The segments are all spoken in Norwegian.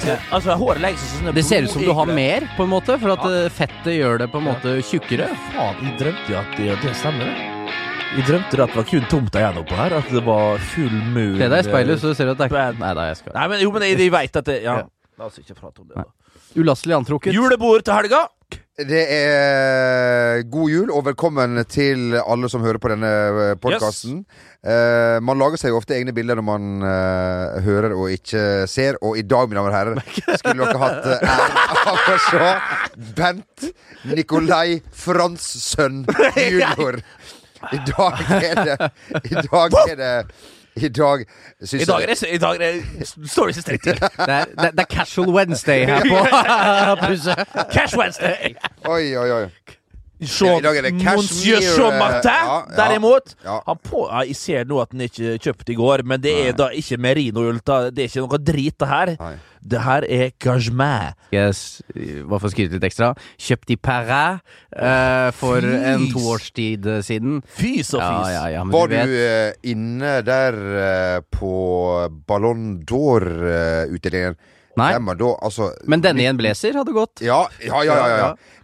seg- Altså, håret legger seg sånn Det ser ut som du har mer, på en måte, for at eh, fettet gjør det på en måte tjukkere. Faen, jeg drømte jo at det, det stemmer, det. Jeg drømte det at det var kun tomta igjen oppå her. At det var full moon. Se deg i speilet, så ser du at det er. Nei da, jeg skal Nei, men jo, men jeg, jeg veit at det Ja. Ja. La oss ikke prate om det. da. Ulastelig antrukket. Julebord til helga! Det er god jul, og velkommen til alle som hører på denne podkasten. man lager seg jo ofte egne bilder når man uh, hører og ikke ser, og i dag, mine damer og herrer, skulle dere hatt uh, æren av å se Bent Nikolai Franssønn junior. I dag er det I dag er det I dag syns I dag er det, i dag er det står det ikke til. Det er, det, det er casual Wednesday her på huset. Cash Wednesday! Oi, oi, oi. Jean, I dag er det Monsieur Jean Martin, ja, ja. derimot. Ja. Han på, ja, jeg ser nå at den ikke kjøpte kjøpt i går, men det er da ikke merino-ull. Det er ikke noe drit, det her. Nei. Det her er cashmere. Yes, bare for å skryte litt ekstra. Kjøpt i Paris eh, for Fys. en toårstid eh, siden. Fy så Ja, ja, ja, Var du du vet eh, inne der eh, på Ballon d'Or-utdelingen? Nei, da, altså men denne i en blazer hadde gått. Ja, ja, ja. ja, ja.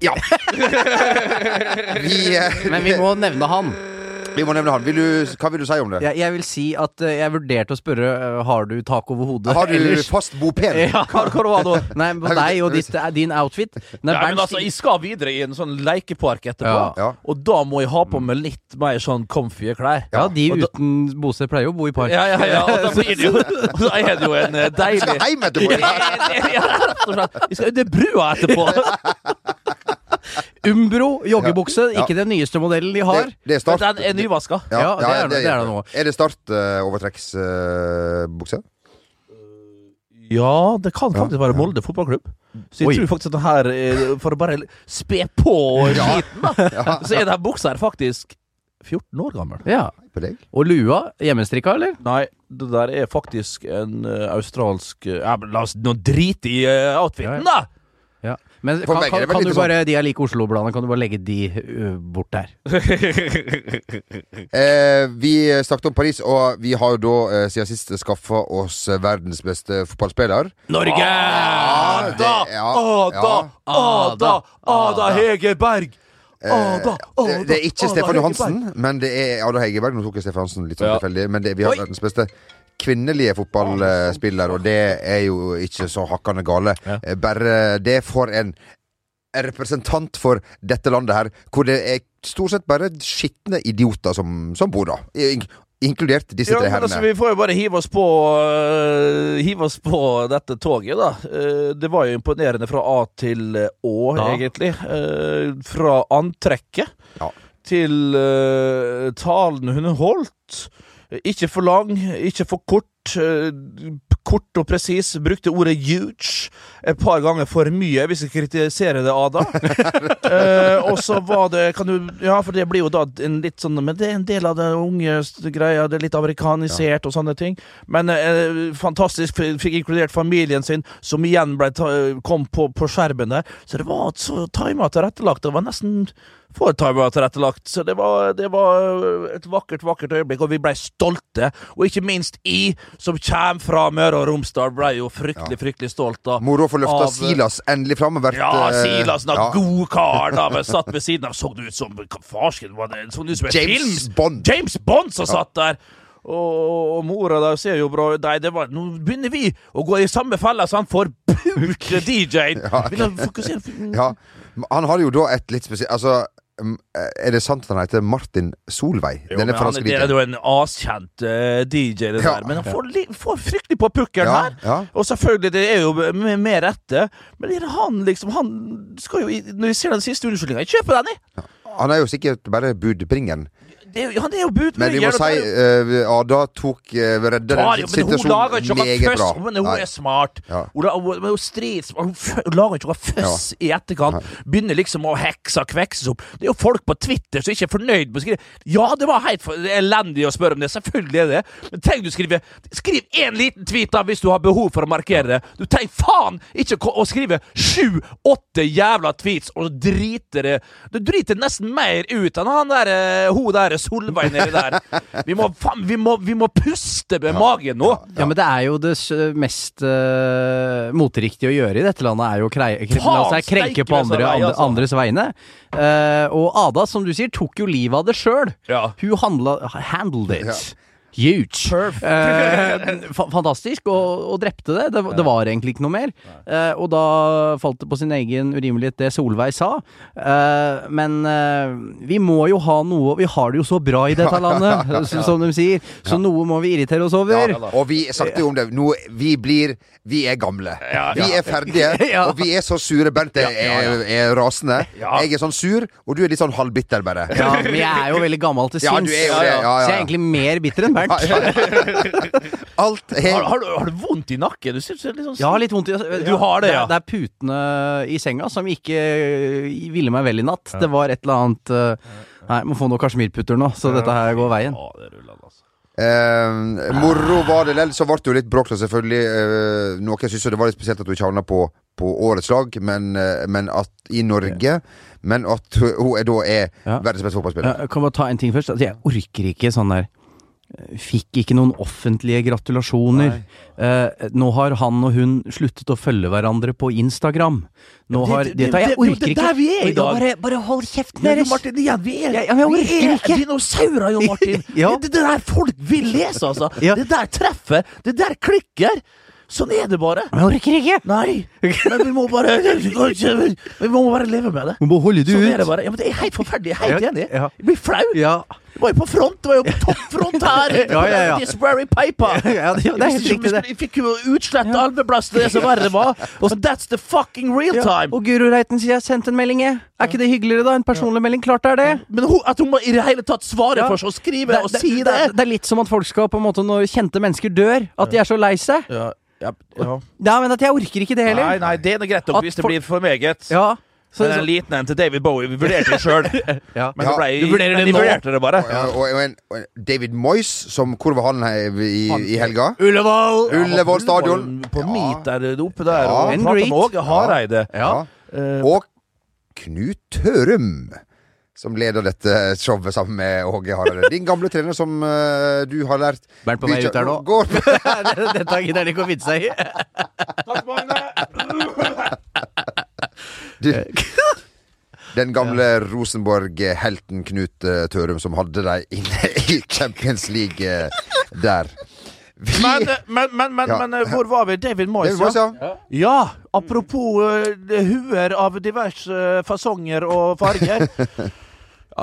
Ja. vi, eh, Men vi må nevne han. vi må nevne han. Vil du, hva vil du si om det? Jeg, jeg vil si at eh, jeg vurderte å spørre eh, Har du tak over hodet. Har du ellers. fast bopel? Ja. Da? Nei, på deg og ditt, eh, din outfit. Nei, Ja, men Bernt altså, Jeg skal videre i en sånn lekepark etterpå, Ja. Ja. og da må jeg ha på meg litt mer sånn comfy klær. ja, de og da- uten bosted pleier jo å bo i park. Ja, ja, ja, og da blir det jo Da er det jo en eh, Du deilig skal hjem etterpå! Ja, rett og slett. Vi skal under brua etterpå. Umbro joggebukse, Ja. ikke den nyeste modellen de har. Det, det er Men start. den er nyvaska. Ja, det er det- det er det nå. Er det start-overtrekksbukse? Ja, det kan faktisk være. Molde fotballklubb. Så jeg Oi. tror faktisk at den her, eh, for å bare spe på skiten, da, ja. så er den buksa her faktisk 14 år gammel. Ja. Og lua, hjemmestrikka, eller? Nei, det der er faktisk en eh, australsk ja, men La oss nå drite i uh, outfiten, da! Men kan, kan, kan du litt sånn- bare, de er like Oslo-bladene, kan du bare legge de uh, bort der? Eh, vi snakket om Paris, og vi har jo da eh, siden sist skaffa oss verdens beste fotballspiller. Norge! Ah, det- Ada! ja, Ada! Ada! Ada Hegerberg! Ada! Ada, det, det er ikke Ada Stefan. Johansen, men det er Ada Hegerberg. Nå tok jeg Stefan Johansen litt sånn Ja. tilfeldig, men det, vi har Oi. verdens beste kvinnelige fotballspiller, og det er jo ikke så hakkande gale. Ja. Eh, Bare det for en en representant for dette landet her, hvor det er stort sett bare skitne idioter som, som bor da. Inkludert disse Ja, tre herrene. altså, vi får jo bare hive oss på uh, Hive oss på dette toget, da. Uh, det var jo imponerende fra A til Å, Ja. egentlig. Uh, fra antrekket Ja. til talen hun holdt. Ikke for lang, ikke for kort. eh, kort og presis. Brukte ordet 'huge' et par ganger for mye, hvis jeg kritiserer det, Ada. Eh, og så var det kan du, Ja, for det blir jo da en litt sånn Men det er en del av det unge greia. Det er litt amerikanisert og sånne ting. Men eh, fantastisk. Fikk inkludert familien sin, som igjen ble kom på, på skjermen der. Så det var så tima tilrettelagt. Det var nesten for tima tilrettelagt. Så det var, det var et vakkert, vakkert øyeblikk, og vi ble stolte. Og ikke minst I, som kommer fra Møre og Romsdal, ble jo fryktelig, fryktelig stolt. da Moro å få løfta Silas endelig fram. vært, ja, Silas, Silasen, ja. ja. god kar, da, men satt ved siden av. Så det ut som farsken det? Så det ut som James film? Bond. James Bond som satt der! Og, og mora der ser jo bra. Nei, det var Nå begynner vi å gå i samme fella, så han forpulte DJ-en! Ja. Ja, Han har jo da et litt spesielt Altså, er det sant at han heter Martin Solveig? Jo, Denne franske DJ-en. det er jo en askjent uh, DJ, det Ja. der. Men han får, får fryktelig på pukkelen Ja, her. ja. Og selvfølgelig, det er jo med, med rette. Men det han liksom Han skal jo Når vi ser den siste unnskyldninga, jeg kjøper den, jeg! Han er jo sikkert bare budbringeren. Er jo- Han er jo budbringer. Men vi må si uh, Ada tok uh, redda Tar den situasjonen meget bra. Men hun er smart. Ja. Hun, hun, hun, hun, hun lager ikke noe føss i etterkant. Begynner liksom å hekse og kvekses opp. Det er jo folk på Twitter som ikke er fornøyd med å skrive Ja, det var helt elendig å spørre om det. Selvfølgelig er det Men tenk du skrive Skriv én liten tweet da hvis du har behov for å markere det. Du trenger faen ikke å skrive sju-åtte jævla tweets og drite det Du driter nesten mer ut enn han der eh, hun der Solveig nedi der. Vi må, faen, vi, må, vi må puste med magen nå. Ja, men det er jo det mest uh, moteriktige å gjøre i dette landet, er jo å krei- kre- la seg krenke på andre, vei, andre, altså. andres vegne. Uh, og Ada, som du sier, tok jo livet av det sjøl. Ja. Hun handla, handled it. Huge. Eh, fa fantastisk, og, og drepte det. Det, det var egentlig ikke noe mer. Eh, og da falt det på sin egen urimelighet, det Solveig sa. Eh, men eh, vi må jo ha noe Vi har det jo så bra i dette landet, som de sier. Så noe må vi irritere oss over. Ja, og vi snakket jo om det. Nå, vi blir Vi er gamle. Vi er ferdige, og vi er så sure. Bernt er, er, er rasende. Jeg er sånn sur, og du er litt sånn halvbitter, bare. Ja, men jeg er jo veldig gammel til sinns, så jeg er egentlig mer bitter enn Bernt. Alt Har, er har, du, har du vondt i nakken? Du ser, det er litt sånn Ja, litt vondt i Du har det, ja. Det er putene i senga som ikke eh, ville meg vel i natt. Det var et eller annet eh, Nei, må få noen kasjmirputter nå, så dette her går veien. Ja, det ruller, altså. eh, Moro var det lell, så ble det jo litt bråk, selvfølgelig. Eh, noen syntes det var litt spesielt at hun ikke havna på, på årets lag, men, eh, men at i Norge Men at hun er, da er Ja. verdens beste fotballspiller. Jeg kan bare ta en ting først. Altså, jeg orker ikke sånn der Fikk ikke noen offentlige gratulasjoner. Eh, nå har han og hun sluttet å følge hverandre på Instagram. Nå Det- har det- jeg det- det orker er ikke. vi er i dag. Bare, bare hold kjeften du, deres! Martin, igjen, vi er, men jeg vi er dinosaurer, jo, Martin. Ja. Det, det der folk vil lese, altså. Det der treffer. Det der klikker. Sånn er det bare. Men jeg orker ikke! Nei, men vi må bare Vi må bare leve med det. Vi må holde det Sånn ut. er det bare. Ja, men det er helt forferdelig. Jeg er helt enig. ja. Jeg blir flau. Ja. Jeg var jo på front. Det var jo på toppfront her. Ja, ja, ja. This very paper. Ja, det, det er helt riktig, det. Vi fikk jo utslett alveblast, det som verre var. Og that's the fucking real Ja, time. og Guro Reiten sier 'jeg har sendt en melding', jeg. Er ikke det hyggeligere, da? En personlig melding? Klart det er det. Men at hun må i det hele tatt svare Ja. for seg og skrive og si det, det. det er litt som at folk skal på en måte Når kjente mennesker dør, at de er så lei seg. Ja, ja, ja. Nei, men at jeg orker ikke det heller. Nei, nei, det er noe greit nok At hvis det blir for meget. Ja. Så, Men en liten en til David Bowie, vi vurderte det sjøl. ja. Men Ja, det ble, du vurderer men det de nå. vurderte det bare. Og, og, og, en, og en David Moyes, som, hvor var han i, i helga? Ullevål! Ullevål stadion. På Ja. Meet der oppe der, Ja. og Hareide. Ja. Og Knut Tørum. Som leder dette showet sammen med Åge Hareide. Din gamle trener som uh, du har lært Bernt på vei ut her nå. Går Dette gidder han ikke å finne seg i. Takk, Magne! du, Den gamle Rosenborg-helten Knut uh, Tørum som hadde deg inne i Champions League uh, der. Vi, Men, men, men, men, Ja. men hvor var vi? David Moyes, David Moyes, ja. ja. Ja, apropos uh, huer av diverse uh, fasonger og farger.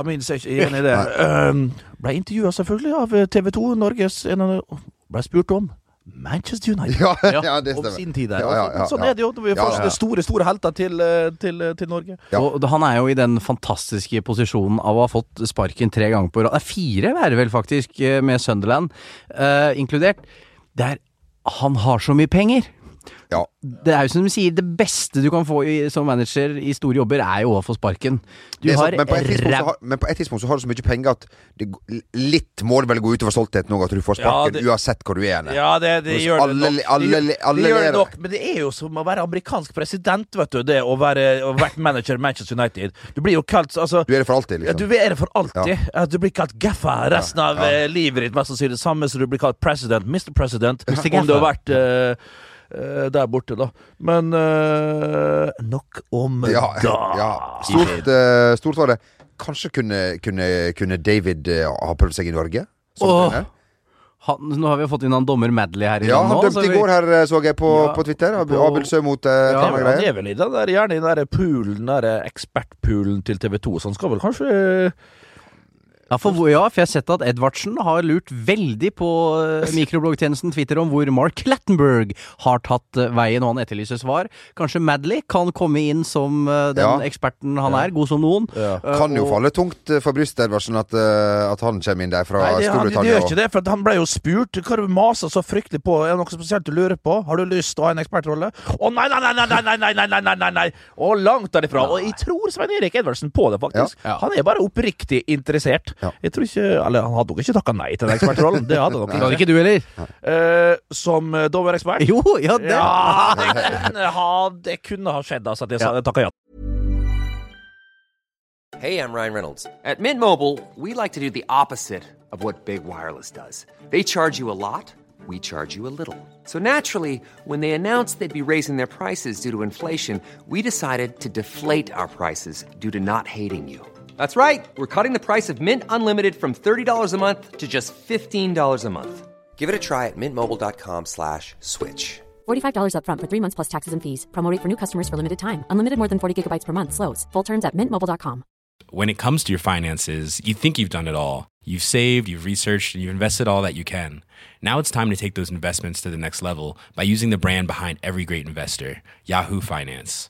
Minst er ikke enig i det. Um, ble intervjua selvfølgelig av TV 2, Norges en av de- Ble spurt om Manchester United. Ja, ja, det Om stemmer. sin tid der. Ja, ja, ja, sånn ja. er det jo vi får ja. store store helter til, eh, til, til Norge. Ja. Og han er jo i den fantastiske posisjonen av å ha fått sparken tre ganger på rad. Det er fire, er det vel faktisk, eh, med Sunderland uh, inkludert. Det er Han har så mye penger! Ja. Det er jo som du sier, det beste du kan få i, som manager i store jobber, er jo å få sparken. Du er har men, på et tidspunkt så har, men på et tidspunkt så har du så mye penger at det, litt må det vel gå utover stoltheten òg, at du får sparken Ja, det- uansett hvor du er. Ja, det, det gjør gjør det nok. alle- alle, alle det gjør det nok, men det er jo som å være amerikansk president, vet du. Det å være å vært manager i Manchester United. Du blir jo kalt altså Du er det for alltid, ja, liksom. du er det for alltid. Ja. Du blir kalt gaffa resten av Ja. eh, livet ditt, mest sannsynlig. Samme som du blir kalt president, Mr. President, Mr. om du har vært eh, der borte, da. Men eh, nok om Ja, da. ja. Stort, eh, stort var det. Kanskje kunne, kunne, kunne David eh, ha prøvd seg i Norge? Åh. Han, nå har vi fått inn han dommer Madley her i Ja, han dømte i går her, eh, så jeg på, Ja, på Twitter. Ab- Abelsø mot uh, Ja, Ja, han er vel i den der, gjerne i den der poolen, den der ekspertpoolen til TV 2, så han skal vel kanskje Ja, for, ja, for jeg har sett at Edvardsen har lurt veldig på eh, mikrobloggtjenesten Twitter om hvor Mark Lattenberg har tatt eh, veien, og han etterlyser svar. Kanskje Madley kan komme inn som eh, den Ja. eksperten han er, god som noen. Ja. Eh, Kan jo og- falle tungt eh, for brystet, Edvardsen, at, eh, at han kommer inn der fra Nei, det, han, det gjør ikke det, for han ble jo spurt. Hva har du masa så fryktelig på? Er det noe spesielt du lurer på? Har du lyst til å ha en ekspertrolle? Å nei, nei, nei, nei, nei, nei, nei, nei, nei, nei! Og langt derifra. Og jeg tror Svein Erik Edvardsen på det, faktisk. Han er bare oppriktig interessert. Ja. Jeg tror ikke Eller han hadde nok ikke takka nei til den ekspertrollen. Det hadde nok ikke. ikke du heller? Uh, som dover dommerekspert? Jo, ja, det Ja, det kunne ha, det kunne ha skjedd, altså. At jeg sa- takka ja. Hey, I'm Ryan Reynolds. At Mint Mobile, we like to do the opposite of what Big Wireless does. They charge you a lot, we charge you a little. So naturally, when they announced they'd be raising their prices due to inflation, we decided to deflate our prices due to not hating you. That's right. We're cutting the price of Mint Unlimited from $30 a month to just $15 a month. Give it a try at mintmobile.com slash switch. $45 upfront for three months plus taxes and fees. Promo rate for new customers for limited time. Unlimited more than 40 gigabytes per month. Slows. Full terms at mintmobile.com. when it comes to your finances, you think you've done it all. You've saved, you've researched, and you've invested all that you can. Now it's time to take those investments to the next level by using the brand behind every great investor, Yahoo Finance.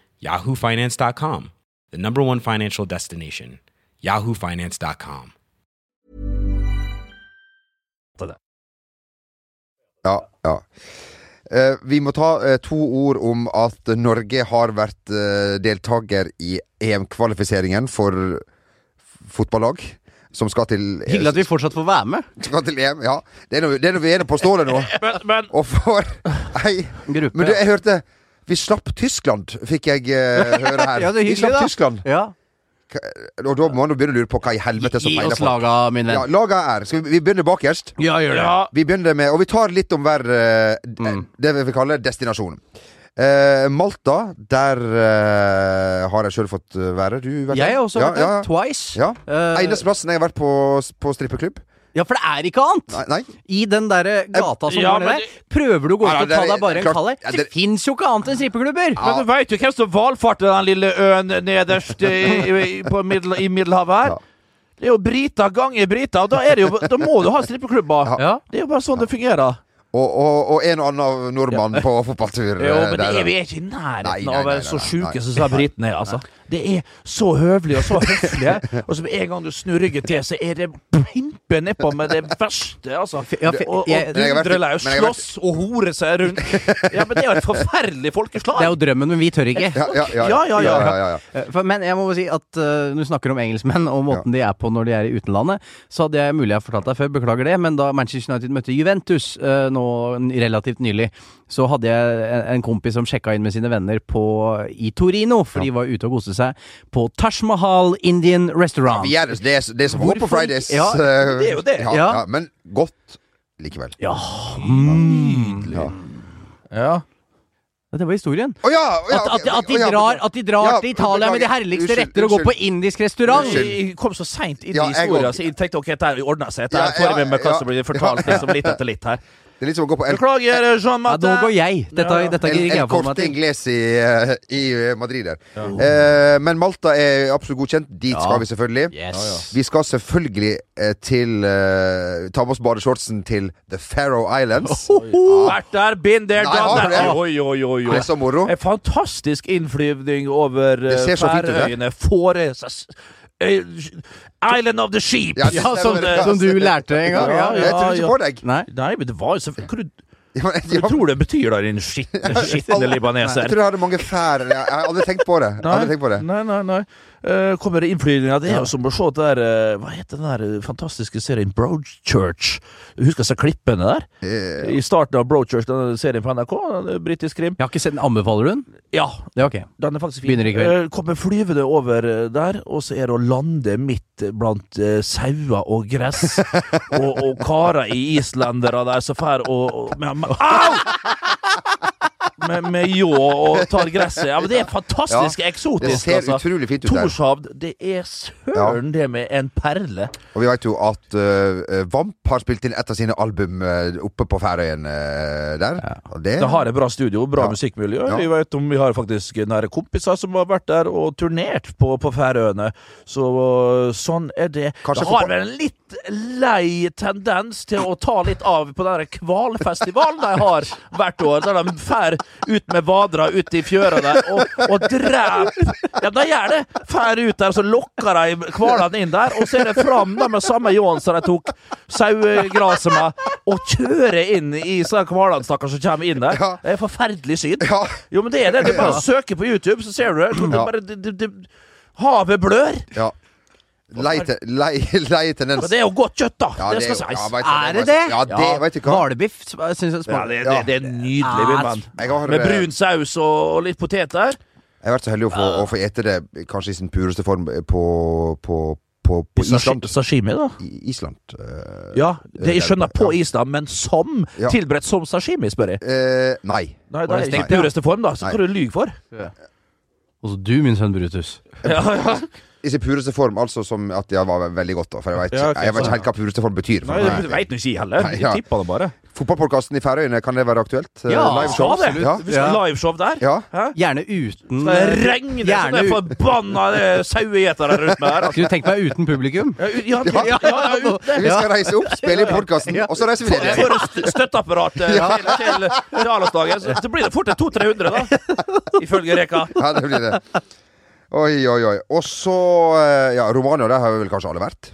yahoofinance.com, the number one financial destination, yahoofinance.com. Ja, ja. Eh, vi må ta eh, to ord om at Norge har vært eh, deltaker i EM-kvalifiseringen for fotballag. Som skal til Hyggelig at vi fortsatt får være med. Skal til EM, ja. Det er noe, det er noe vi er på stålet nå. Men, men Og for ei, Gruppe. Men du, jeg hørte Vi slapp Tyskland, fikk jeg eh, høre her. Ja, det er hyggelig, vi slapp da. Tyskland. Ja. Og da må man begynne å lure på hva i helvete som Gi feiler oss laga, min venn. Ja, laga er. Skal vi, vi begynner bakerst? Ja, gjør det. ja, Vi begynner med Og vi tar litt om hver eh, d- Mm. Det vi vil kalle destinasjon. Eh, Malta, der eh, har jeg sjøl fått eh, være. Du vet Jeg har også ja, vært der. ja, Twice. ja. Eh, Eneste plassen jeg har vært på, på strippeklubb. Ja, for det er ikke annet! Nei, nei. I den der gata som Ja, går ned der. Prøver du å gå Ja, ut og ta deg bare en kald det- Det fins jo ikke annet enn strippeklubber! Men du veit jo hvem som valfarter den lille øen nederst i, i, på middel, i Middelhavet her? Ja. Det er jo briter ganger briter, og da, er det jo, da må du ha strippeklubber. Ja. Det er jo bare sånn det fungerer. Og, og, og en og annen nordmann på fotballtur. Jo, eh, men det er, vi er ikke i nærheten av å nei, være så sjuke som disse britene er, altså. Det er så høvelig og så høflige, og så med en gang du snur ryggen til, så er det pimpe nedpå med det verste, altså. Ja, Og, og dundre løs, slåss og hore seg rundt. Ja, men det er jo et forferdelig folkeslag. Det er jo drømmen, men vi tør ikke. Ja, ja, ja. Eh, men jeg må bare si at uh, når du snakker om engelskmenn og måten de er på når de er i utenlandet, så hadde jeg mulig jeg har fortalt deg før, beklager det, men da Manchester United møtte Juventus uh, nå relativt nylig, så hadde jeg en, en kompis som sjekka inn med sine venner på, i Torino, for de var ute og koste seg, på Taj Mahal Indian Restaurant. Vi er, det, det, er, det er som Hvorfor? på Fridays. Ja, eh, det er jo det. Ja, Ja. ja, men godt likevel. Ja, Ja. Ja. det var historien. Oh, ja! oh, ja, At, at, at de drar, at de drar Ja, til Italia med de herligste Unnskyld, retter og går på indisk restaurant. Jeg kom så seint inn i historien, så jeg tenkte ok, dette ordner seg. Dette Ja, får jeg med hva ja, som blir fortalt liksom, litt etter litt her. Det er litt som å gå på El, Beklager, Jean Ja, nå går jeg. Dette, Ja, ja. dette El, El Corte Ingles i, eh, i eh, Madrid der. Eh, men Malta er absolutt godkjent. Dit Ja. skal vi selvfølgelig. Yes. Vi skal selvfølgelig eh, til eh, Ta med oss badeshortsen til The Faroe Islands. Vært der, been there, done that. Oi, oi, oi, Det er så moro. En fantastisk innflyvning over Det eh, ser så fint ut, det. Færøyene. Fåres eh, Island of the Sheep. Ja, Ja, som, det. som du lærte en gang. Ja, Jeg ja. tror ikke på deg. Nei. Nei, men det var jo så Hva du, Ja, hva du det betyr, da, din skitne, skitne jeg libaneser? tror jeg hadde mange fær. Jeg jeg har aldri tenkt på det. Jeg har aldri tenkt på det. Nei, nei, nei. Eh, kommer det innflyvninger? Det er jo som å se det der eh, Hva heter den der eh, fantastiske serien Broadchurch? Husker disse klippene der? Yeah. I starten av Broadchurch, denne serien på NRK, den britisk krim. Jeg har ikke sett den. Anbefaler du den? Ja, Det er ok. den er faktisk fin. Begynner i kveld. Uh, kommer flyvende over der, og så er det å lande midt blant uh, sauer og gress. og, og karer i islendere der som drar og, og med, Au! Med, med ljå og tar gresset. Ja, men det er fantastisk Det eksotisk, ser altså. utrolig fint ut der. Torshavn, det er søren det med en perle. Og vi vet jo at uh, Vamp har spilt inn et av sine album uh, oppe på Færøyene uh, der. Og det, Det har et bra studio, bra musikkmiljø. Vi vet om vi har faktisk nære kompiser som har vært der og turnert på, på Færøyene. Så sånn er det. Kanskje det har vel en litt lei tendens til å ta litt av på den hvalfestivalen de har hvert år, der de fær ut med vadra ut i fjøra der og, og dreper Ja, de gjør det! Fær ut der, så lokker de hvalene inn der, og så er det fram da med samme ljåen som de tok sauegraset med, og kjører inn i sånne hvalene, stakkar, som kommer inn der. Det er forferdelig syn. Jo, men det er det. Det er bare å søke på YouTube, så ser du det. det, bare, det, det Havet blør. ja. Lei, te- lei, lei tendens. Men det er jo godt kjøtt, da. Ja, det skal sies. ja, Er det det? Ja, det vet du hva. Hvalbiff syns jeg Ja, det, det, det er nydelig. Har, Med eh, brun saus og, og litt poteter. Jeg har vært så heldig å få, å få ete det kanskje i sin pureste form på, på, på, på Island. Sashimi, da. I Island. Uh, Ja, det jeg skjønner på Ja. Island, men som Ja. tilberedt som sashimi, spør jeg. Uh, nei. Nei, det er ikke pureste form, da. Så hva du lyver for? Også du, min sønn Brutus. Ja, ja. I sin pureste form, altså som at det var veldig godt. Da, for jeg vet, Ja, okay, jeg vet ikke helt hva pureste form betyr. For Nei, det veit nå ikke jeg heller. Nei, Jeg tipper det bare. Fotballpodkasten i Færøyene, kan det være aktuelt? Eh, Ja, Liveshow? Det! Ja. Vi skal ha liveshow der. ja. Gjerne uten Det regner sånn det er forbanna eh, sauegjetere rundt meg her. Altså. Skulle du tenkt meg uten publikum? Ja, ja, ja, ja, ja, ut. Vi skal reise opp, spille i podkasten, og så reiser vi ned igjen. For støtteapparat støtteapparatet til, til, til så, blir det fort en 200-300, da. Ifølge Reka. Ja, det blir det. Oi, oi, oi. Og så eh, Ja, Romania, der har vi vel kanskje alle vært?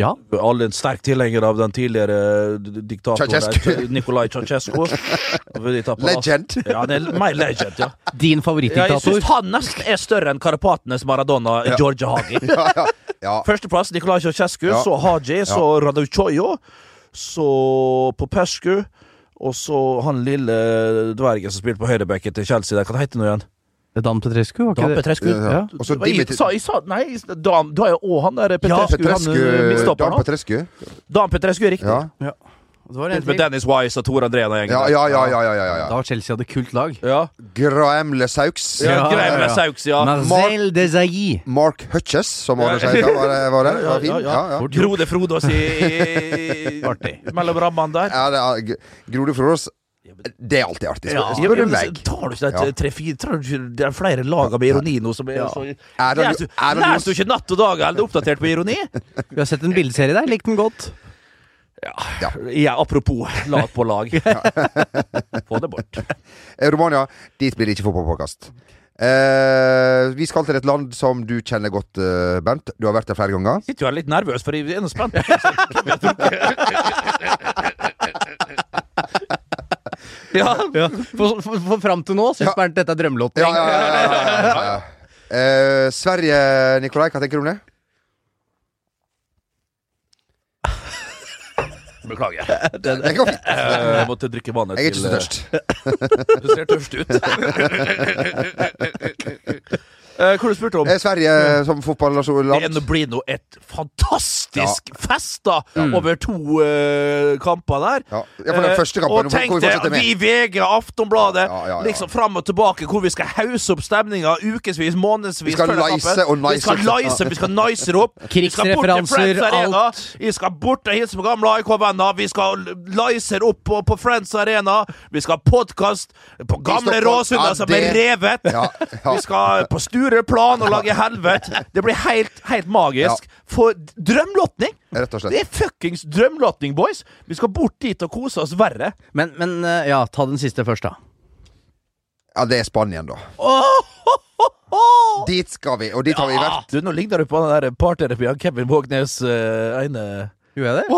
Ja. Alle en sterk tilhenger av den tidligere d- diktatoren Ceausescu. der, Nikolai Ceaucescu. Legend. Ja, det er mer legend, ja. Din ja jeg favorittdiktator? syns han nesten er større enn Karapatenes Maradona, Georgia Hagi. Ja, ja. ja. Førsteplass Nikolai Ceausescu, Ja. så Haji, så Raduchoyo, så Popescu, og så han lille dvergen som spilte på høyrebekken til Chelsea der. Hva heter han igjen? Dan Petrescu, var ikke Dan? Petrescu? Ja, ja. Ja. Og så jeg, Dimitri sa, jeg sa, nei, Dan, du har jo òg han der Petrescu, Petrescu. han Dan midtstopperen. nå. Petrescu. Dan Petrescu er riktig. Ja. Det var en Med. Dennis Wise og Tor André og gjengen. Ja, ja, ja, ja, ja, ja, ja. Da Chelsea hadde kult lag. Ja. Graham Lesaux. Ja, Ja, Graham ja, ja. Lesaux, ja. Marcel Desailly. Mark Hutches, som var det, Ja. var det, var det? Ja, Var fin? ja, Ja, ja. ja. Grode Frodås i, mellom rammene der. Ja, det er, Grode Frorås Det er alltid artig, spør, Ja, spør du meg. Tar du ikke det tre-fire tar du ikke det er flere lag med ironi nå som er så Er det- Leser du- du ikke Natt og Dag er du oppdatert på ironi? Vi har sett en bildeserie der. Likte den godt. Ja, apropos lag på lag. Få det bort. Eh, Romania, dit blir det ikke fotballpåkast. Eh, vi skal til et land som du kjenner godt, eh, Bernt. Du har vært der flere ganger. Sitter jo her litt nervøs, for jeg er nå spent på hvem jeg tror Ja. For, for, for fram til nå syns Ja. Bernt dette er drømmelåten. Ja, ja, ja, ja, ja, ja. Eh, Sverige, Nikolai, hva tenker du om det? Beklager. Det går fint. Jeg måtte drikke vannet Jeg er ikke så tørst. Du ser tørst ut. Eh, Hva du spurte om? Eh, Sverige som Det fotballand. blir nå et fantastisk fest da over to uh, kamper der. Ja, ja, for den første kampen, og tenk vi deg vi VG Aftonbladet Ja, ja, ja. liksom fram og tilbake, hvor vi skal hause opp stemninga ukevis, månedsvis. Vi skal før kampen. og nice Vi skal leise, nice, vi skal nice det opp. Krigsreferanser, alt. Vi skal bort og hilse på gamle AIK-venner. Vi skal lice opp på, på Friends Arena. Vi skal ha podkast på gamle råsunder Ja, som det- er revet. Ja, ja. Vi skal på Stureplan og lage helvete. Det blir helt, helt magisk. For drømlåtning! Rett og slett. Det er fuckings drømlåtning, boys! Vi skal bort dit og kose oss verre. Men, men eh, ja, ta den siste først, da. Ja, det er Spanien, da. Dit skal vi, og dit har vi vært. Du, Nå ligner du på den der parterapien Kevin Vågnes uh, ene Gjorde jeg det?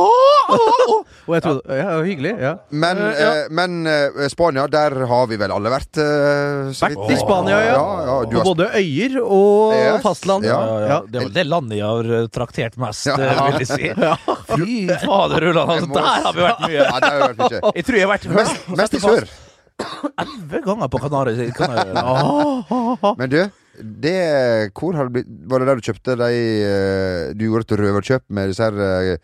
Og jeg trodde, ja, ja, hyggelig. ja Men, uh, ja. eh, men eh, Spania, der har vi vel alle vært. eh, så Vært i Spania, ja. ja, ja du På har både øyer og Yes, fastland. ja, ja. Det er vel det landet jeg har eh, traktert mest, Ja. eh, vil jeg si. Fy fader, Ulland. Altså, må- der har vi vært mye. Ja, det har vært mye. Jeg tror jeg har vært Mest, mest i sør. elleve ganger på Kanari. Kanari. Men du, det Hvor har det blitt Var det der du kjøpte de eh, Du gjorde et røverkjøp med disse her uh,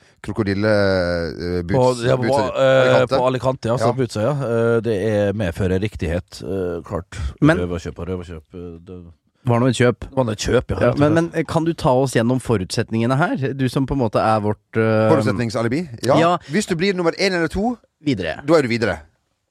På, ja, på, eh, på Alicante, ja. Ja. Så ja. Eh, Det er medfører riktighet. eh, klart. Men- røverkjøp og røverkjøp. eh, Det Var noe et kjøp. var et kjøp, ja. Ja, men, men eh, kan du ta oss gjennom forutsetningene her? Du som på en måte er vårt uh... Forutsetningsalibi? Ja. Ja. Hvis du blir nummer én eller to, videre. da er du videre.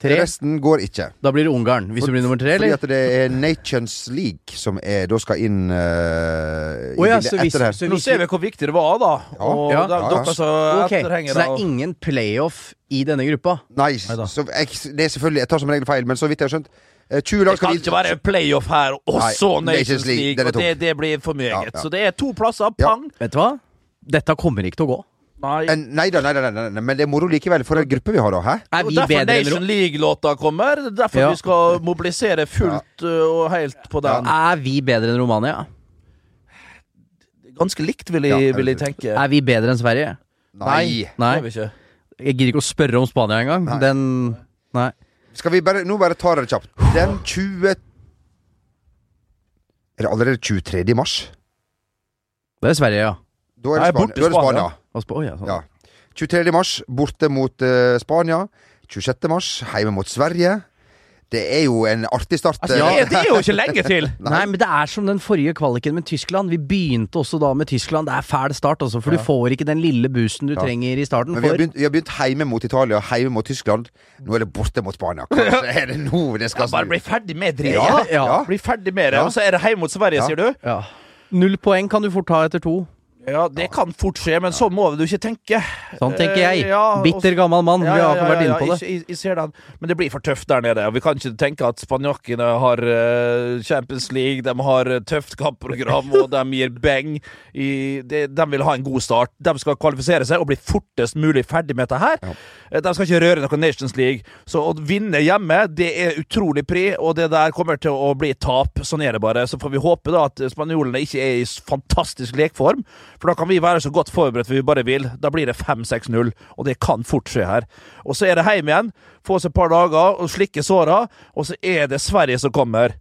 Tre. Resten går ikke. Da blir det Ungarn. Hvis du blir nummer tre, Fordi eller? at det er Nations League som er, da skal inn uh, oh, ja, så hvis- etter det her. så Nå ser vi hvor viktig det var, da. Ja. Og Ja. da- Ja, ja. dere som Ok, Så det er ingen playoff i denne gruppa? Nei, så jeg, det er selvfølgelig Jeg tar som regel feil, men så vidt jeg har skjønt eh, 20 lag Det kan ikke være playoff her, og så Nations League, Og det, det blir for mye. Ja, ja. Så det er to plasser. Ja. Pang! Vet du hva? Dette kommer ikke til å gå. Nei. En- Nei da, nei, da, nei, nei, men det er moro likevel for en gruppe vi har, da. Hæ? Er vi derfor bedre Nation League-låta kommer. Derfor Ja. vi skal mobilisere fullt uh, og helt på den. Er vi bedre enn Romania? Ganske likt, vil jeg, ja, vil jeg tenke. Er vi bedre enn Sverige? Nei. Nei. Det vi ikke. Jeg gidder ikke å spørre om Spania engang. Den Nei. Skal vi bare Nå bare tar det kjapt. Den 20 Er det allerede 23. mars? Det er Sverige, ja. Da er det Spania. borte Da er det Spania. Og Sp- ja, sånn. Ja. 23. mars borte mot uh, Spania. 26. mars hjemme mot Sverige. Det er jo en artig start. Altså, ja, det, er, jo ikke lenge til! Nei, men det er som den forrige kvaliken med Tyskland. Vi begynte også da med Tyskland. Det er fæl start, altså, for du får ikke den lille boosten du Ja. trenger i starten. Men vi har, begynt, vi har begynt hjemme mot Italia, hjemme mot Tyskland. Nå er det borte mot Spania. Kanskje er det nå det skal Bare bli ferdig med dritet. Ja, ja. ja. Bli ferdig med det, Ja. og så er det hjemme mot Sverige, Ja. sier du? ja. Null poeng kan du fort ta etter to. Ja, det kan fort skje, men sånn må du ikke tenke. Sånn tenker jeg. Eh, ja, Bitter gammel mann. Ja, Vi ja, har ja, vært inne på det. Jeg, jeg ser den. Men det blir for tøft der nede. Vi kan ikke tenke at spanjokkene har uh, Champions League, de har eh, tøft kampprogram, og de gir beng. I, de, de vil ha en god start. De skal kvalifisere seg og bli fortest mulig ferdig med dette her. Eh, De skal ikke røre noe Nations League. Så å vinne hjemme, det er utrolig pri, og det der kommer til å bli tap. Sånn er det bare. Så får vi håpe da at spanjolene ikke er i fantastisk lekform, for da kan vi være så godt forberedt vi bare vil. Da blir det 5-6-0, og det kan fort skje her. Og så er det hjem igjen, få oss et par dager og slikke såra, og så er det Sverige som kommer.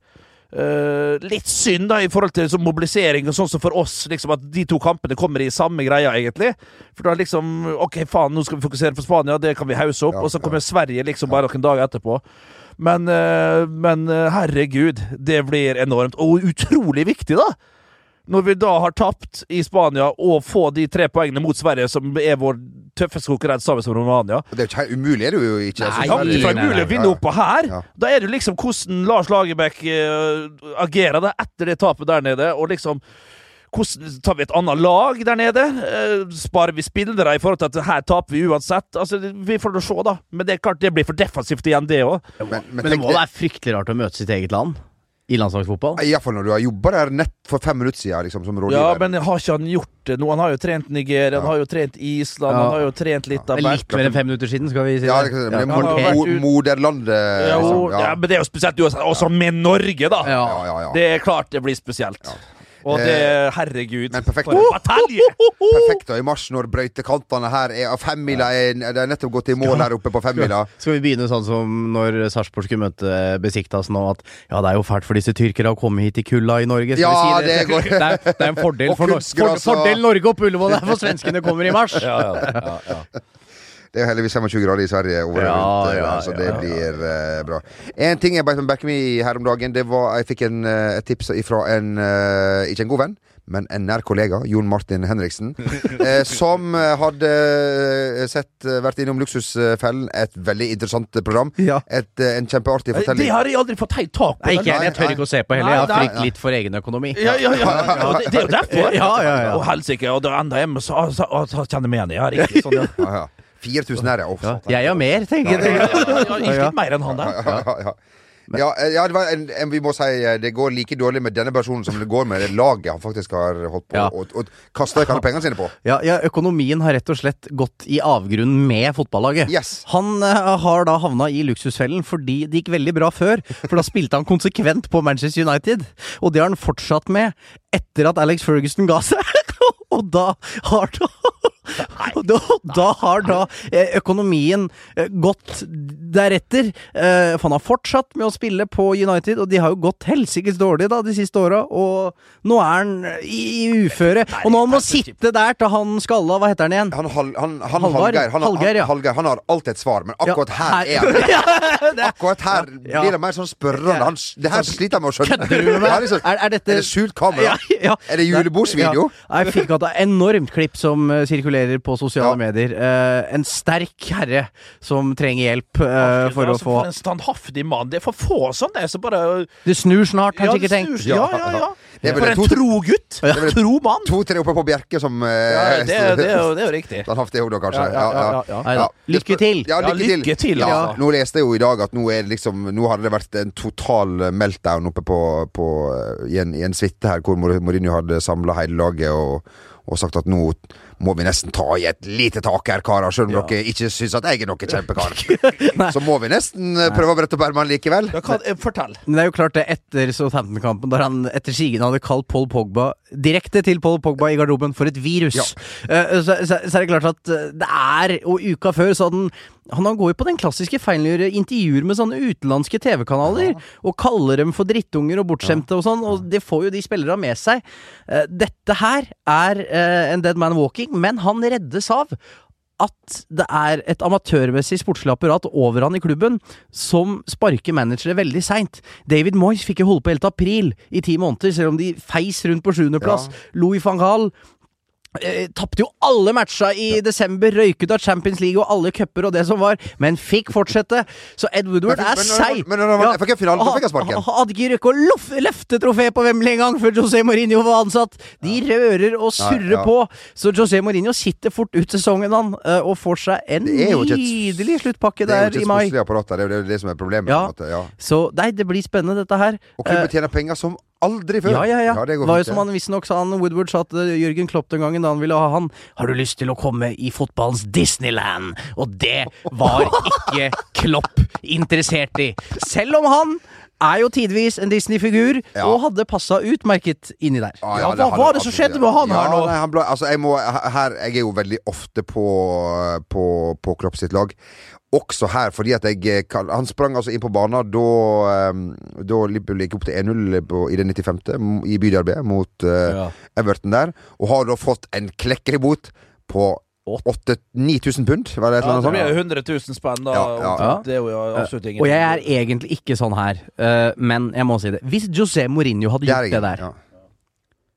Uh, litt synd da i forhold til liksom, mobilisering og sånn som for oss, liksom at de to kampene kommer i samme greia, egentlig. For da liksom OK, faen, nå skal vi fokusere på Spania, det kan vi hause opp. Ja, og så kommer Sverige liksom bare noen dager etterpå. Men, uh, men uh, herregud, det blir enormt. Og utrolig viktig, da! Når vi da har tapt i Spania, og få de tre poengene mot Sverige, som er vår tøffeste konkurrent sammen med Romania Det er jo ikke umulig, er det jo ikke. Nei, Altså, det er umulig å vinne oppå her. Ja. Da er det liksom hvordan Lars Lagerbäck eh, agerer da etter det tapet der nede, og liksom hvordan tar vi et annet lag der nede? Eh, sparer vi spillere i forhold til at her taper vi uansett? Altså, Vi får da se, da. Men det er klart det blir for defensivt igjen, det òg. Men, men, Men det må være fryktelig rart å møte sitt eget land i landslagsfotball. Iallfall når du har jobba der nett for fem minutter siden, liksom, som Ja, men har ikke han gjort det nå? Han har jo trent Nigeria, han har jo trent Island, Ja. han har jo trent litt av Det litt mer enn fem minutter siden, skal vi si Ja, det. det, men det er Ja, han mo- vært mo- ut- moderlandet, Ja, liksom. ja. men det er jo spesielt uansett, også med Norge, da. Ja. Ja, ja, ja. Det er klart det blir spesielt. Og det, herregud, men perfekt. for en batalje! Perfekt og i mars, når brøytekantene her er Femmila er Det er nettopp gått i mål her oppe på femmila. Skal vi begynne sånn som når Sarpsborg skulle møte Besiktas nå, at ja, det er jo fælt for disse tyrkere å komme hit i kulda i Norge. Skal Ja, vi si det går- det, er, det er en fordel for, for, fordel Norge og Ullevål, det er for svenskene kommer i mars. Ja, ja, ja, ja. Det er heldigvis 25 grader i Sverige over Ja, rundt, eh, ja, så det ja. blir eh, bra. En ting jeg beit meg merke i her om dagen, det var jeg fikk en, eh, et tips fra en ikke en god venn, men en nær kollega, Jon Martin Henriksen, eh, som hadde sett, vært innom Luksusfellen, et veldig interessant program. Ja. Et, en kjempeartig fortelling. Det har jeg aldri fått helt tak på. Nei, ikke jeg. Tør ikke å se på heller. Jeg har frykt litt for egen økonomi. Ja, ja, ja, ja, det, det er jo derfor. Ja, ja, ja. Og helsike, og da enda hjemme, så, så, så, så kjenner jeg meg igjen. Ja, riktig. Sånn, ja. Ja, ja. 4000 her, det. Ja, jeg har mer, tenker jeg. Ikke litt mer enn han der. Ja, ja, ja. Ja, eh, det en, en, vi må si eh, det går like dårlig med denne personen som det går med det laget han faktisk har holdt på og, og kasta vekk alle pengene sine på. Ja, ja, økonomien har rett og slett gått i avgrunnen med fotballaget. Yes. Han uh, har da havna i luksusfellen fordi det gikk veldig bra før. For da spilte han konsekvent på Manchester United, og det har han fortsatt med etter at Alex Ferguson ga seg. og da har da og da, da har da eh, økonomien eh, gått deretter. Eh, For han har fortsatt med å spille på United, og de har jo gått helsikes dårlig da de siste åra. Og nå er han i, i uføre. Og nå må han sitte der til han skalla Hva heter han igjen? Han, han, han, han Hallgeir han, Hallgeir, ja. han, Hallgeir, han har alltid et svar, men akkurat her er han Ja, det- Akkurat her Ja. blir det mer sånn spørrende. Han, det her sliter jeg med å skjønne. Kødder du med meg? Ja, liksom, Er- er dette- det skjult kamera? Ja, ja. Er det julebordsvideo? Ja. Jeg fikk er enormt klipp som eh, sirkulerer på sosiale Ja. medier. Uh, en sterk herre som trenger hjelp eh, for å altså, få For en standhaftig mann. Det er for få sånne som bare Det snur snart, har Ja, sikkert tenkt. Ja, ja, ja. Det er For en tro gutt. Tro mann. To-tre oppe på Bjerke som Ja, eh, det, er- det, er jo- det er jo riktig. Standhaftig da, kanskje. Ja, ja, ja, ja. Lykke til! Ja, Ja, lykke til. lykke til, ja, altså. Nå leste jeg jo i dag at nå, er det liksom, nå hadde det vært en total meltdown oppe på, på i, en, i en suite her, hvor Mourinho hadde samla hele laget og, og sagt at nå må vi nesten ta i et lite tak her, karer. Selv om dere ikke syns at jeg er noen kjempekar. Så må vi nesten eh, prøve å brette opp ermene likevel. Ja, hva, eh, fortell. Men det er jo klart det etter Southampton-kampen, der han etter sigende hadde kalt Paul Pogba direkte til Paul Pogba i garderoben for et virus. Ja. Eh, så, så, så er det klart at eh, det er Og uka før så hadde han han går jo på den klassiske feilen å gjøre intervjuer med sånne utenlandske TV-kanaler, og kaller dem for drittunger og bortskjemte og sånn, og det får jo de spillerne med seg. Eh, dette her er en dead man walking, men han reddes av at det er et amatørmessig sportslig apparat over han i klubben som sparker managere veldig seint. David Moyes fikk jo holde på helt april i ti måneder, selv om de feis rundt på sjuendeplass. Louis van Gaal Tapte jo alle matcha i desember, røyket av Champions League og alle cuper og det som var, men fikk fortsette. Så Ed Woodward er men- seig. men- men- men- fikk finalen, så fikk jeg sparken. Hadde ikke røkket å løfte trofé på Wembley engang før José Mourinho var ansatt. De rører og surrer på. Så José Mourinho sitter fort ut sesongen, han, eh, og får seg en nydelig er jo ikke et- nydelig sluttpakke Det er jo ikke et mai. apparat der, det er jo det, som er problemet. Ja. Så nei, det blir spennende, dette her. Og klubben Eh, tjener penger som aldri før. ja, ja, ja. det var jo som han visstnok sa han Woodward sa til Jørgen Klopp den gangen da han ville ha han. Har du lyst til å komme i fotballens Disneyland? Og det var ikke Klopp interessert i. Selv om han er jo tidvis en Disney-figur, Ja. og hadde passa utmerket inni der. Ja, Ja, hva var det som skjedde med han ja, her nå? Nei, han ble, altså, jeg, må, her, jeg er jo veldig ofte på, på, på Klopp sitt lag. Også her, fordi at jeg eh, Han sprang altså inn på banen da, um, da Liverpool gikk opp til 1-0 i det 95. i byderbyet mot uh, Ja. Everton der, og har da fått en klekkelig bot på 8000-9000 pund, var det et eller Ja, annet det blir jo 100 000 spenn, da. Ja. Det er jo absolutt ingenting. Og jeg er egentlig ikke sånn her, eh, men jeg må si det. Hvis José Mourinho hadde Det gjort det ingen- der, ja.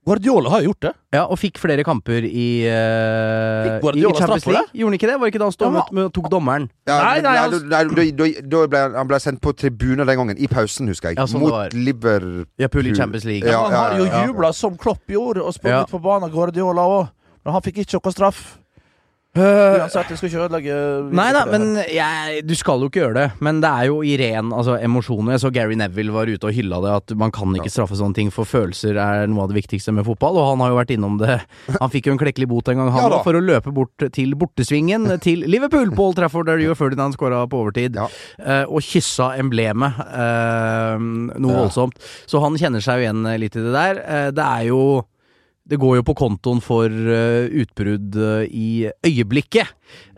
Guardiola har jo gjort det. ja, og fikk flere kamper i, uh, Fikk i Guardiola Champions straff for League Gjorde han ikke det? Var det ikke da han stod Ja, mot- med tok dommeren? Ja, Nei, nei, nei, nei, da- da- da- da ble han- han ble sendt på tribuner den gangen, i pausen, husker jeg. Ja, sånn mot. Liverpool. Ja, Pool i Champions League. Ja, han har jo jubla som Klopp gjorde, og sprunget Ja. på banen, Guardiola òg. Men han fikk ikke noe straff. Uansett, jeg skal ikke ødelegge Nei da, men jeg, du skal jo ikke gjøre det. Men det er jo i ren altså, emosjoner. Jeg så Gary Neville var ute og hylla det, at man kan ikke straffe sånne ting, for følelser er noe av det viktigste med fotball. Og han har jo vært innom det. Han fikk jo en klekkelig bot en gang, han Ja for å løpe bort til bortesvingen til Liverpool på Old Trafford, der Joe Ferdinand skåra på overtid, Ja. eh, og kyssa emblemet. eh, noe voldsomt. Så han kjenner seg jo igjen eh, litt i det der. Eh, det er jo det går jo på kontoen for uh, utbrudd uh, i øyeblikket.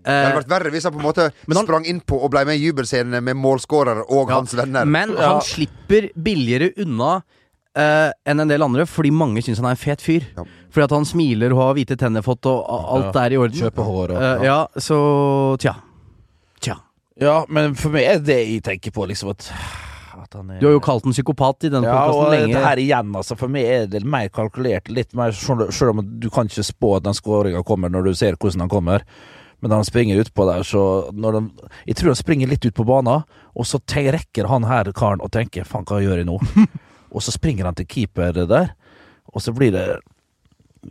Det hadde Eh, vært verre hvis han på en måte han- sprang innpå og ble med i jubelscenene med målskårer og Ja, hans venner. Men Ja. han slipper billigere unna eh, enn en del andre, fordi mange syns han er en fet fyr. Ja. Fordi at han smiler og har hvite tenner fått, og alt er i orden. Kjøpe hår og ja, så tja. Tja. Ja, men for meg er det jeg tenker på, liksom at, at han er Du har jo kalt den psykopat i denne ja, podkasten lenge. det her igjen, altså. For meg er det mer kalkulert. Litt mer Selv om du kan ikke spå at den skåringa kommer når du ser hvordan den kommer. Men når han springer utpå der, så når de, Jeg tror han springer litt ut på banen, og så rekker han her karen og tenker 'faen, hva gjør jeg nå?' og så springer han til keeper der, og så blir det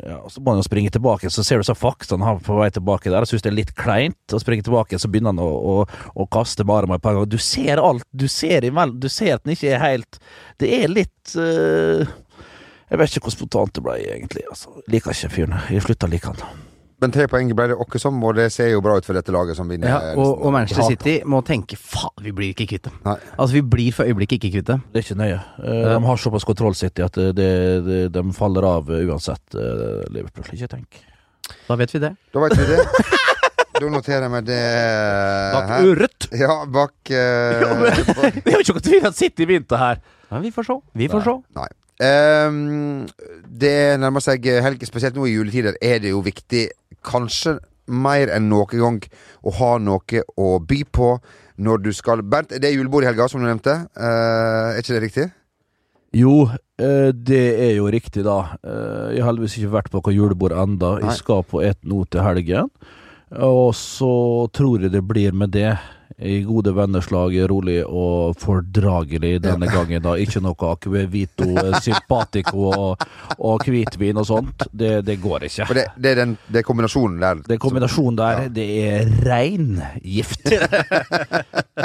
ja, og Så må han jo springe tilbake, så ser du så faksene han på vei tilbake der. Jeg syns det er litt kleint å springe tilbake, så begynner han å, å, å kaste bare med et par ganger. Du ser alt. Du ser, imellom, du ser at den ikke er helt Det er litt uh, Jeg vet ikke hvor spontant det ble, egentlig. Altså, liker ikke fyren. Jeg slutta å like han. Men tre poeng ble det åkke som, og det ser jo bra ut for dette laget som vinner. Ja, og, og Manchester. City må tenke faen, vi blir ikke kvitt dem. Nei. Altså, vi blir for øyeblikket ikke kvitt dem. Det er ikke nøye. Eh, De har såpass kontroll City at det, det, de faller av eh, uansett, eh, Liverpool. Ikke tenk. Da vet vi det. Da vet vi det. da noterer jeg meg det Bak. Urødt! Ja, bak eh, bak- Det er jo ikke noen tvil at City vinter her. Ja, vi får se. Vi får se. Nei. Ehm, det nærmer seg helg, spesielt nå i juletider er det jo viktig, kanskje mer enn noen gang, å ha noe å by på når du skal Bernt, det er julebord i helga, som du nevnte. Uh, er ikke det riktig? Jo, eh, det er jo riktig, da. Eh, Jeg har heldigvis ikke vært på noe julebord enda Nei. Jeg skal på et nå til helgen. Og så tror jeg det blir med det. I gode vennerslag, rolig og fordragelig denne gangen. da Ikke noe akvevito, eh, sympatico og, og hvitvin og sånt. Det, det går ikke. Det, det er den det er kombinasjonen der. Den kombinasjonen der, Ja. det er rein gift.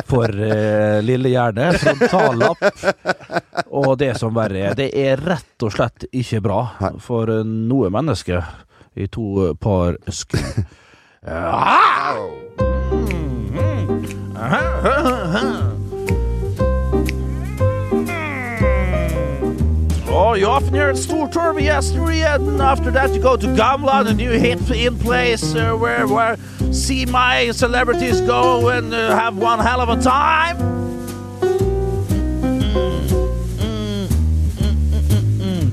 For uh, lille hjerne, frontallapp og det som verre er. Det er rett og slett ikke bra for eh, noe menneske i to par sko. Ah! Au. Oh, you often hear at Stortorvet yesterday, and after that you go to Gamla, and you hit in place uh, where where see my celebrities go and uh, have one hell of a time. Mm. Mm,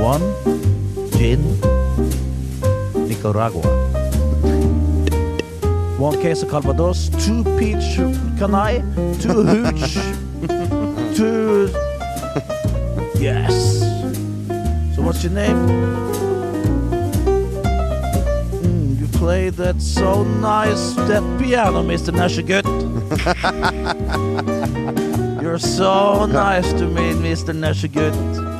one gin, Nicaragua. One case of Calvados, two peach canai, two hooch, two. Yes. So what's your name? Mm, you play that so nice, that piano, Mr. Nashagut. You're so nice to me, Mr. Nashagut.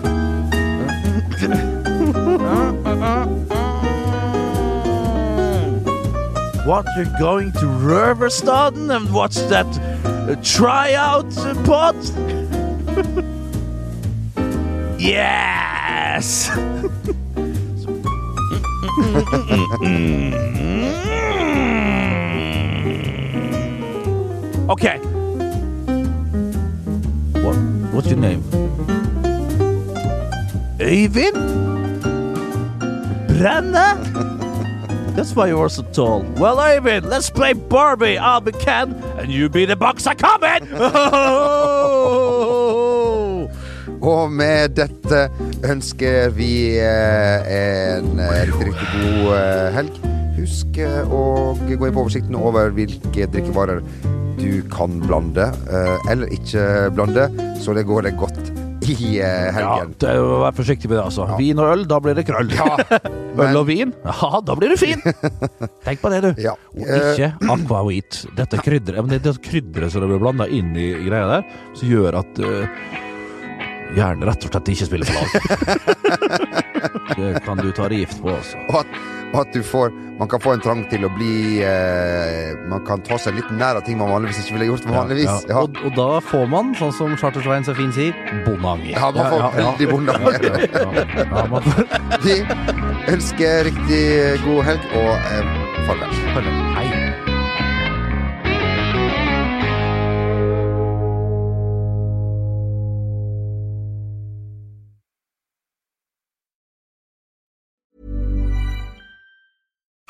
What, you're going to Riverstaden and watch that uh, tryout uh, pod? yes! okay. What, what's your name? Øyvind? Brenne? That's why you're so tall. Well, David, let's play Barbie. I'll be Ken, and you be the boxer coming! Og med dette ønsker vi eh, en eh, riktig, riktig god eh, helg. Husk å gå inn på oversikten over hvilke drikkevarer du kan blande, eller ikke blande, så det går det godt i helgen. ja, helgen. å være forsiktig med det, altså. Vin og øl, da blir det krøll. Ja, Øl og vin, ja, da blir du fin. Tenk på det, du. Ja. Og ikke aquavit. Dette krydderet det det krydderet som det blir blanda inn i greia der, som gjør at uh, Gjerne rett og slett ikke spiller for lag. det kan du ta gift på, altså. Og at, du får Man kan få en trang til å bli eh, Man kan ta seg litt nær av ting man vanligvis ikke ville gjort vanligvis. Ja, Og, og da får man, sånn som Chartersveien så fint sier, bondeanger. Ja, man får veldig bondeanger. Vi ønsker riktig god helg og eh, farvel. Hei.